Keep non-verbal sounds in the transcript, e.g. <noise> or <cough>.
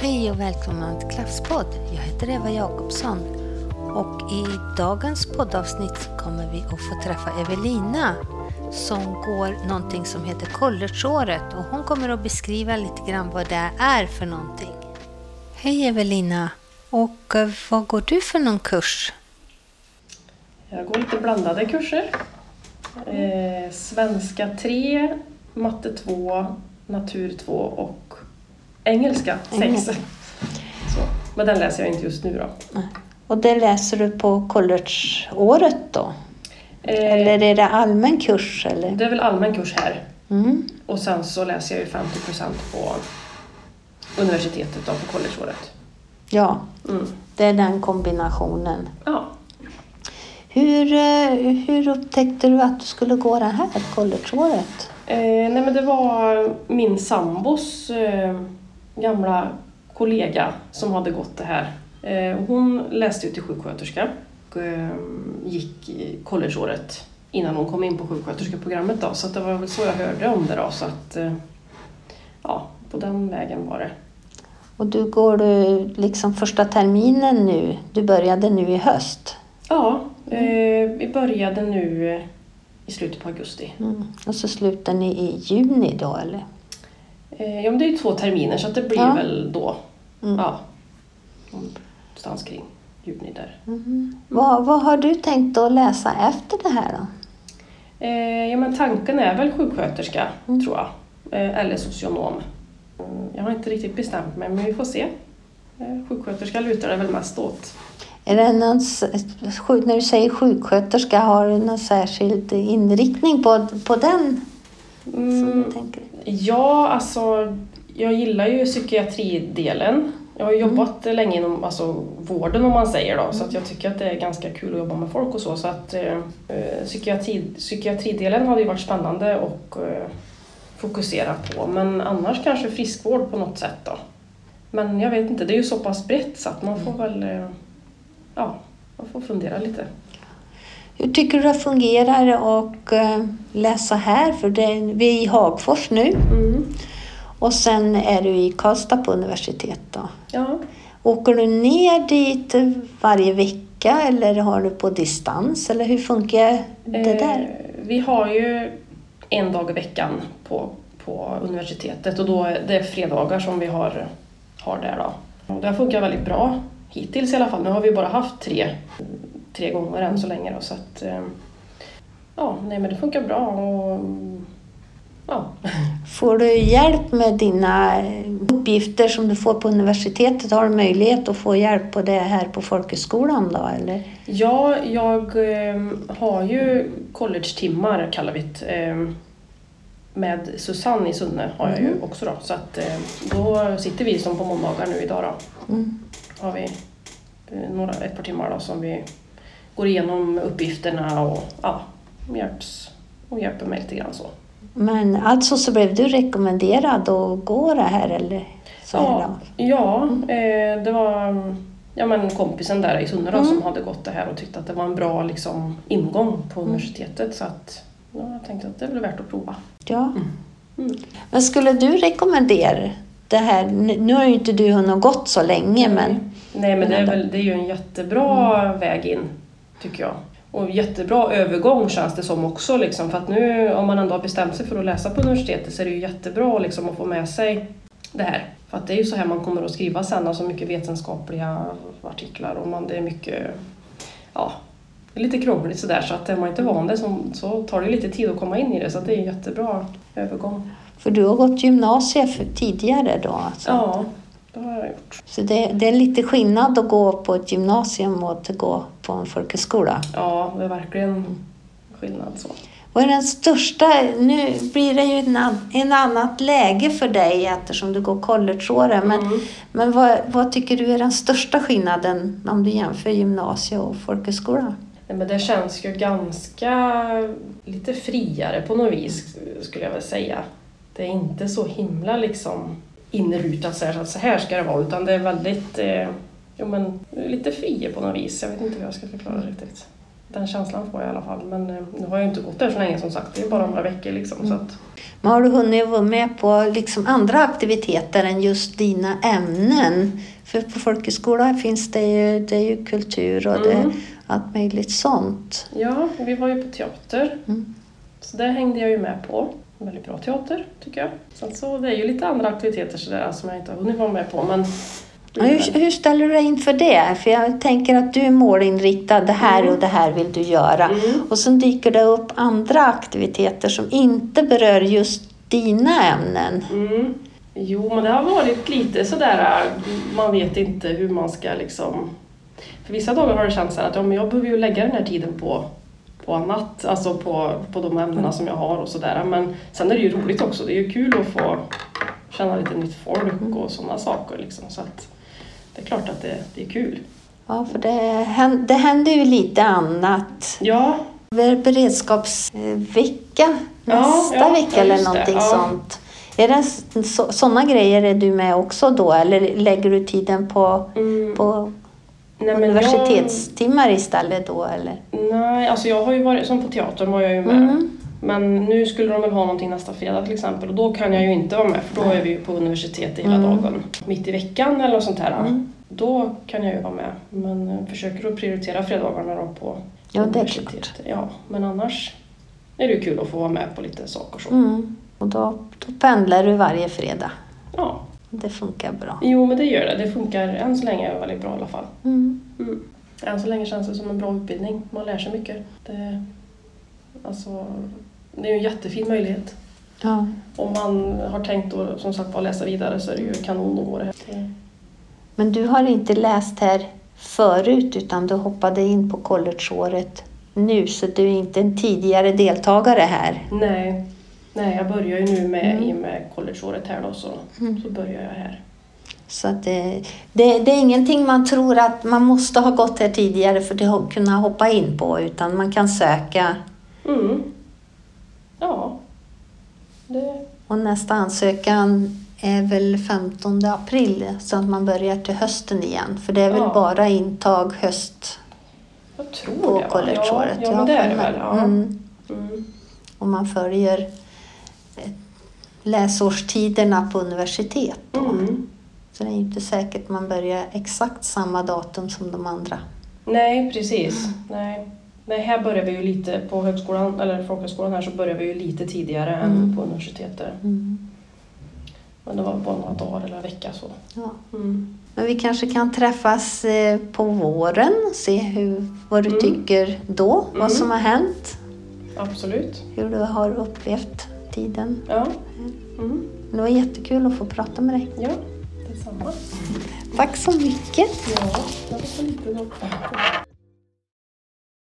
Hej och välkommen till Klasspodd. Jag heter Eva Jakobsson och i dagens poddavsnitt kommer vi att få träffa Evelina som går någonting som heter collegeåret och hon kommer att beskriva lite grann vad det är för någonting. Hej Evelina! Och eh, vad går du för någon kurs? Jag går lite blandade kurser. Eh, svenska 3, matte 2, natur 2 och engelska 6. Engelska. Så. Men den läser jag inte just nu då. Och det läser du på collegeåret då? Eh, Eller är det allmän kurs? Eller? Det är väl allmän kurs här. Mm. Och sen så läser jag ju 50% på universitetet då, på collegeåret. Ja, Mm. det är den kombinationen. Ja. Hur, eh, hur upptäckte du att du skulle gå det här collegeåret? Eh, nej men det var min sambos eh, gamla kollega som hade gått det här. Eh, hon läste ju till sjuksköterska och eh, gick collegeåret innan hon kom in på sjuksköterskeprogrammet. Då, så det var väl så jag hörde om det. Då, så att, eh, ja, på den vägen var det. Och du går du liksom första terminen nu, du började nu i höst. Ja, eh, vi började nu i slutet på augusti. Mm. Och så slutar ni i juni då eller? Eh, ja, men det är ju två terminer så att det blir Ja. väl då. Mm. Ja, någonstans kring juni där. Mm. Vad, vad har du tänkt att läsa efter det här då? Eh, ja, men tanken är väl sjuksköterska, Mm. tror jag. Eh, eller socionom. Mm, Jag har inte riktigt bestämt mig, men vi får se. Eh, sjuksköterska lutar det väl mest åt. Är det någon, när du säger sjuksköterska, har du någon särskild inriktning på, på den? Mm, du tänker? Ja, alltså, jag gillar ju psykiatridelen. Jag har Mm. jobbat länge inom alltså, vården om man säger då, så att jag tycker att det är ganska kul att jobba med folk och så. så att, eh, eh, psykiatri, psykiatridelen hade ju varit spännande och eh, fokusera på, men annars kanske friskvård på något sätt då. Men jag vet inte, det är ju så pass brett så att man får väl eh, ja, man får fundera lite. Hur tycker du det fungerar att eh, läsa här? För det, vi är i Hagfors nu Mm. och sen är du i Karlstad på universitet. Då. Ja. Åker du ner dit varje vecka eller har du på distans? Eller hur funkar det där? Eh, vi har ju en dag i veckan på, på universitetet och då är det är fredagar som vi har, har där. Då. Och det har funkat väldigt bra hittills i alla fall. Nu har vi bara haft tre, tre gånger än så länge. Då, så att, eh, ja, nej, men det funkar bra. Och, ja. <laughs> Får du hjälp med dina eh, uppgifter som du får på universitetet? Har du möjlighet att få hjälp på det här på folkhögskolan då? Eller? Ja, jag eh, har ju college-timmar kallar vi det. Med Susanne i Sunne har jag ju Mhm. också då. Så att då sitter vi som på måndagar nu idag då. Mm. Har vi några, ett par timmar då som vi går igenom uppgifterna och ja, hjälps och hjälper mig lite grann så. Men alltså så blev du rekommenderad att gå det här eller? Så Ja, ja eh, det var ja, men kompisen där i Sunne Mm. som hade gått det här och tyckte att det var en bra liksom, ingång på Mm. universitetet. Så att ja, jag tänkte att det väl värt att prova. Ja. Mm. Men skulle du rekommendera det här? Nu har ju inte du hunnit gått så länge men Nej men det är, väl, det är ju en jättebra väg in, tycker jag. Och jättebra övergång känns det som också. Liksom, för att nu om man ändå har bestämt sig för att läsa på universitetet så är det ju jättebra liksom, att få med sig det här. För att det är ju så här man kommer att skriva sen, alltså mycket vetenskapliga artiklar och man, det är mycket, ja, det är lite krångligt sådär så att är man inte van det så, så tar det lite tid att komma in i det så det är en jättebra övergång. för du har gått gymnasiet för tidigare då? Alltså. Ja, det har jag gjort. Så det, det är lite skillnad att gå på ett gymnasium och att gå på en folkhögskola. Ja, det är verkligen skillnad så. Vad är den största, nu blir det ju en annat läge för dig eftersom du går collegeåren, men, Mm. men vad, vad tycker du är den största skillnaden om du jämför gymnasie och folkhögskola? Nej, men det känns ju ganska lite friare på något vis skulle jag väl säga. Det är inte så himla liksom inrutat så här, så här ska det vara utan det är väldigt eh, jo, men, lite friare på något vis. Jag vet inte hur jag ska förklara det riktigt. Den känslan får jag i alla fall. Men eh, nu har jag ju inte gått där så länge som sagt. Det är bara några veckor liksom. Så att, Men har du hunnit vara med på liksom andra aktiviteter än just dina ämnen? För på folkhögskola finns det ju, det ju kultur och det, Mm. allt möjligt sånt. ja, vi var ju på teater. Mm. Så det hängde jag ju med på. Väldigt bra teater tycker jag. Sen så det är ju lite andra aktiviteter sådär som jag inte har hunnit vara med på. Men hur, hur ställer du dig inför det? För jag tänker att du är målinriktad, det här Mm. och det här vill du göra. Mm. Och sen dyker det upp andra aktiviteter som inte berör just dina ämnen. Mm. Jo, men det har varit lite sådär, man vet inte hur man ska liksom... För vissa dagar har det känts att ja, jag behöver ju lägga den här tiden på, på annat, alltså på, på de ämnena som jag har och sådär. Men sen är det ju roligt också, det är ju kul att få känna lite nytt folk och sådana saker liksom. Så att det är klart att det, det är kul. Ja, för det, det händer ju lite annat. Ja, beredskapsvecka nästa ja, vecka ja, eller just det, någonting ja. sånt. Är det så, sådana grejer är du med också då eller lägger du tiden på, mm, på nej, men jag- universitetstimmar istället då eller? Nej, alltså jag har ju varit, som på teatern var jag ju med. Mm. Men nu skulle de väl ha någonting nästa fredag till exempel och då kan jag ju inte vara med för då är vi ju på universitetet hela Mm. dagen. Mitt i veckan eller något sånt här. Mm. Då kan jag ju vara med. Men eh, försöker att prioritera fredagarna då på Ja, det universitetet. Ja, men annars är det ju kul att få vara med på lite saker så. Mm. Och då, då pendlar du varje fredag. Det funkar bra. jo men det gör det. Det funkar än så länge väldigt bra i alla fall. Mm. Mm. Än så länge känns det som en bra utbildning. Man lär sig mycket. Det, alltså, det är en jättefin möjlighet. Ja. Om man har tänkt att som sagt bara läsa vidare så är det ju kanon att gå det här. Men du har inte läst här förut utan du hoppade in på collegeåret nu så du är inte en tidigare deltagare här. Nej, nej jag börjar ju nu med, Mm. i och med collegeåret här då så, Mm. så börjar jag här. Så att det, det, det är ingenting man tror att man måste ha gått här tidigare för att kunna hoppa in på utan man kan söka Mm. Ja. Det, och nästa ansökan är väl 15 april så att man börjar till hösten igen för det är väl Ja. bara intag höst jag tror på collegeåret. Ja, ja det är det väl. Ja. Mm. Mm. Och man följer eh, läsårstiderna på universitet. Då. Mm. Så det är inte säkert man börjar exakt samma datum som de andra. Nej, precis. Nej. Nej, här börjar vi ju lite på högskolan, eller folkhögskolan här så börjar vi ju lite tidigare än Mm. på universitetet. Mm. Men det var bara några dagar eller en vecka så. Ja. Mm. Men vi kanske kan träffas eh, på våren och se hur, vad du Mm. tycker då, Mm. vad som har hänt, Absolut. hur du har upplevt tiden. Ja. Mm. Det var jättekul att få prata med dig. Ja, detsamma. Tack så mycket. Ja, det var så lite.